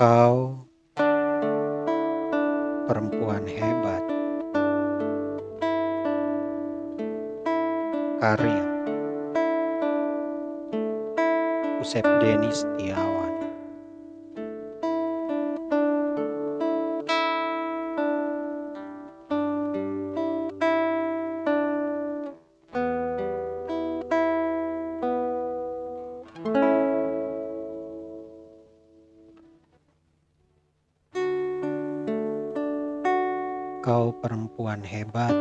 Kau perempuan hebat. Karya Usep Denis Setiawan Kau perempuan hebat,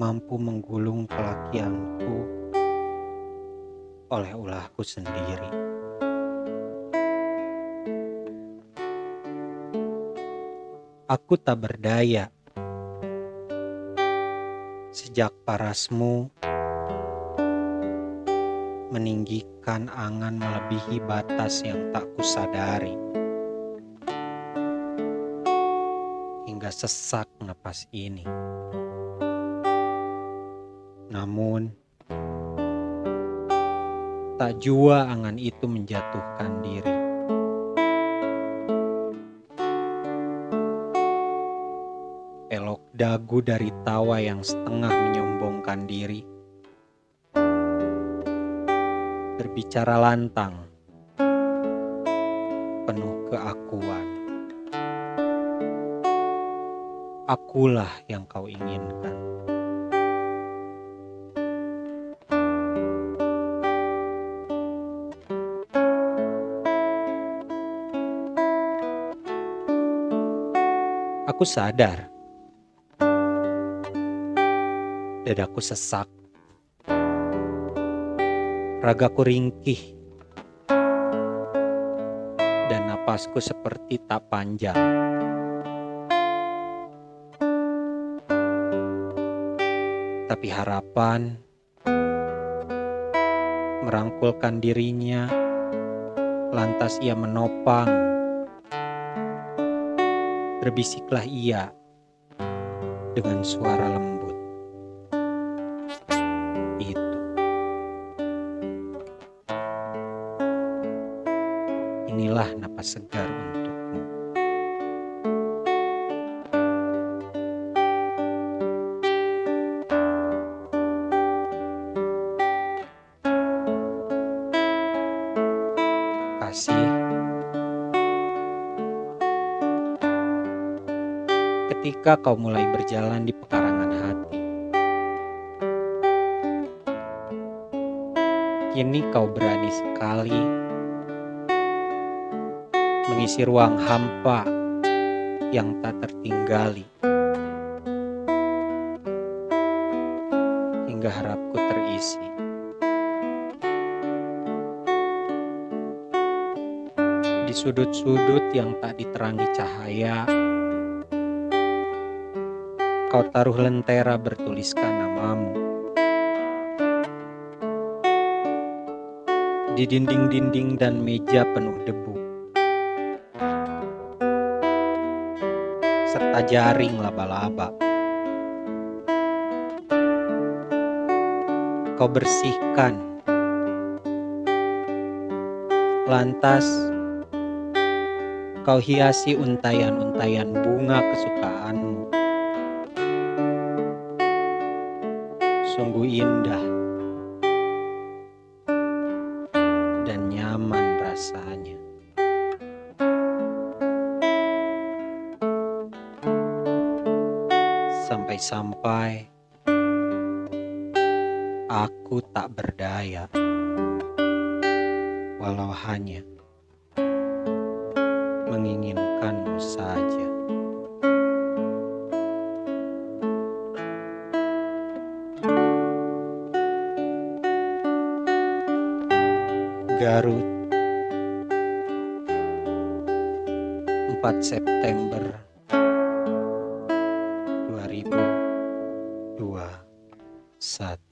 mampu menggulung kelakianku oleh ulahku sendiri. Aku tak berdaya sejak parasmu meninggikan angan melebihi batas yang tak kusadari. Sesak napas ini. Namun, tak jua angan itu menjatuhkan diri. Elok dagu dari tawa yang setengah menyombongkan diri. Berbicara lantang, penuh keakuan. Akulah yang kau inginkan. Aku sadar, dadaku sesak, ragaku ringkih, dan napasku seperti tak panjang. Tapi harapan merangkulkan dirinya, lantas ia menopang. Berbisiklah ia dengan suara lembut. Itu. Inilah napas segar untukmu. Kasih. Ketika kau mulai berjalan di pekarangan hati, kini kau berani sekali mengisi ruang hampa yang tak tertinggali. Hingga harapku terisi. Di sudut-sudut yang tak diterangi cahaya, kau taruh lentera bertuliskan namamu. Di dinding-dinding dan meja penuh debu, serta jaring laba-laba. Kau bersihkan, lantas kau hiasi untayan-untayan bunga kesukaanmu. Sungguh indah dan nyaman rasanya. Sampai-sampai aku tak berdaya, walau hanya menginginkanmu saja. Garut 4 September 2021